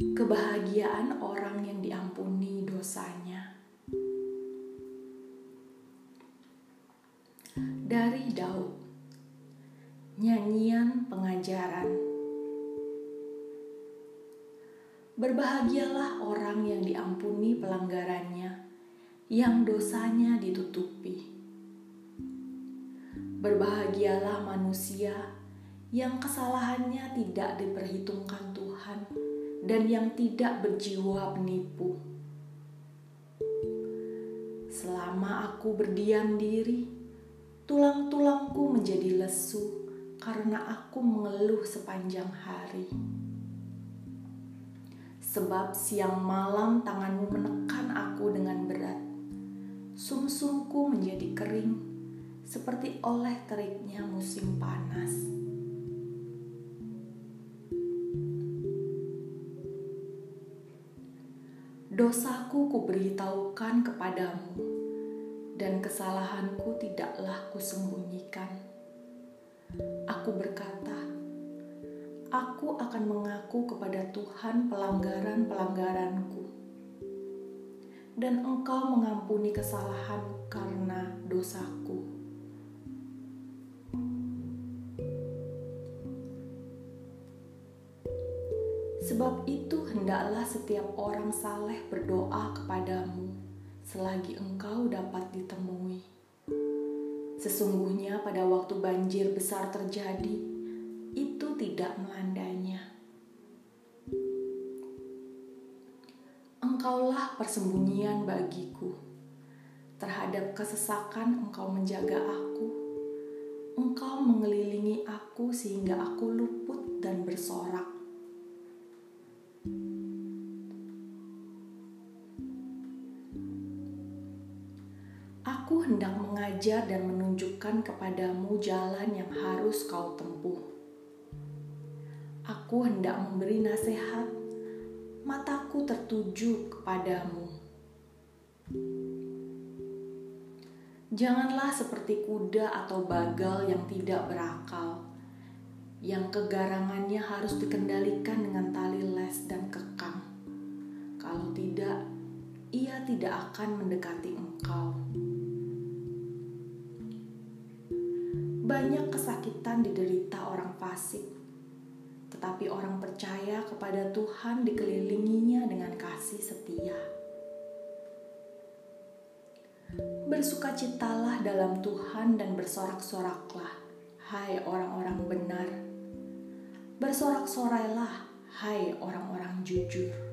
kebahagiaan orang yang diampuni dosanya. Dari Daud, nyanyian pengajaran. Berbahagialah orang yang diampuni pelanggarannya, yang dosanya ditutupi. Berbahagialah manusia yang kesalahannya tidak diperhitungkan Tuhan dan yang tidak berjiwa penipu. Selama aku berdiam diri, tulang-tulangku menjadi lesu karena aku mengeluh sepanjang hari. Sebab siang malam tanganmu menekan aku dengan berat. Sumsumku menjadi kering seperti oleh teriknya musim panas. Dosaku kuberitahukan kepadamu, dan kesalahanku tidaklah kusembunyikan. Aku berkata, aku akan mengaku kepada Tuhan pelanggaran-pelanggaranku, dan Engkau mengampuni kesalahan karena dosaku. Sebab itu hendaklah setiap orang saleh berdoa kepadamu selagi engkau dapat ditemui. Sesungguhnya pada waktu banjir besar terjadi, itu tidak melandanya. Engkaulah persembunyian bagiku. Terhadap kesesakan engkau menjaga aku. Engkau mengelilingi aku sehingga aku luput dan bersorak Aku hendak mengajar dan menunjukkan kepadamu jalan yang harus kau tempuh. Aku hendak memberi nasihat, mataku tertuju kepadamu. Janganlah seperti kuda atau bagal yang tidak berakal, yang kegarangannya harus dikendalikan dengan tali les dan kekang. Kalau tidak, ia tidak akan mendekati engkau. Banyak kesakitan diderita orang fasik, tetapi orang percaya kepada Tuhan dikelilinginya dengan kasih setia. Bersukacitalah dalam Tuhan dan bersorak-soraklah, hai orang-orang benar Bersorak-sorailah, hai orang-orang jujur.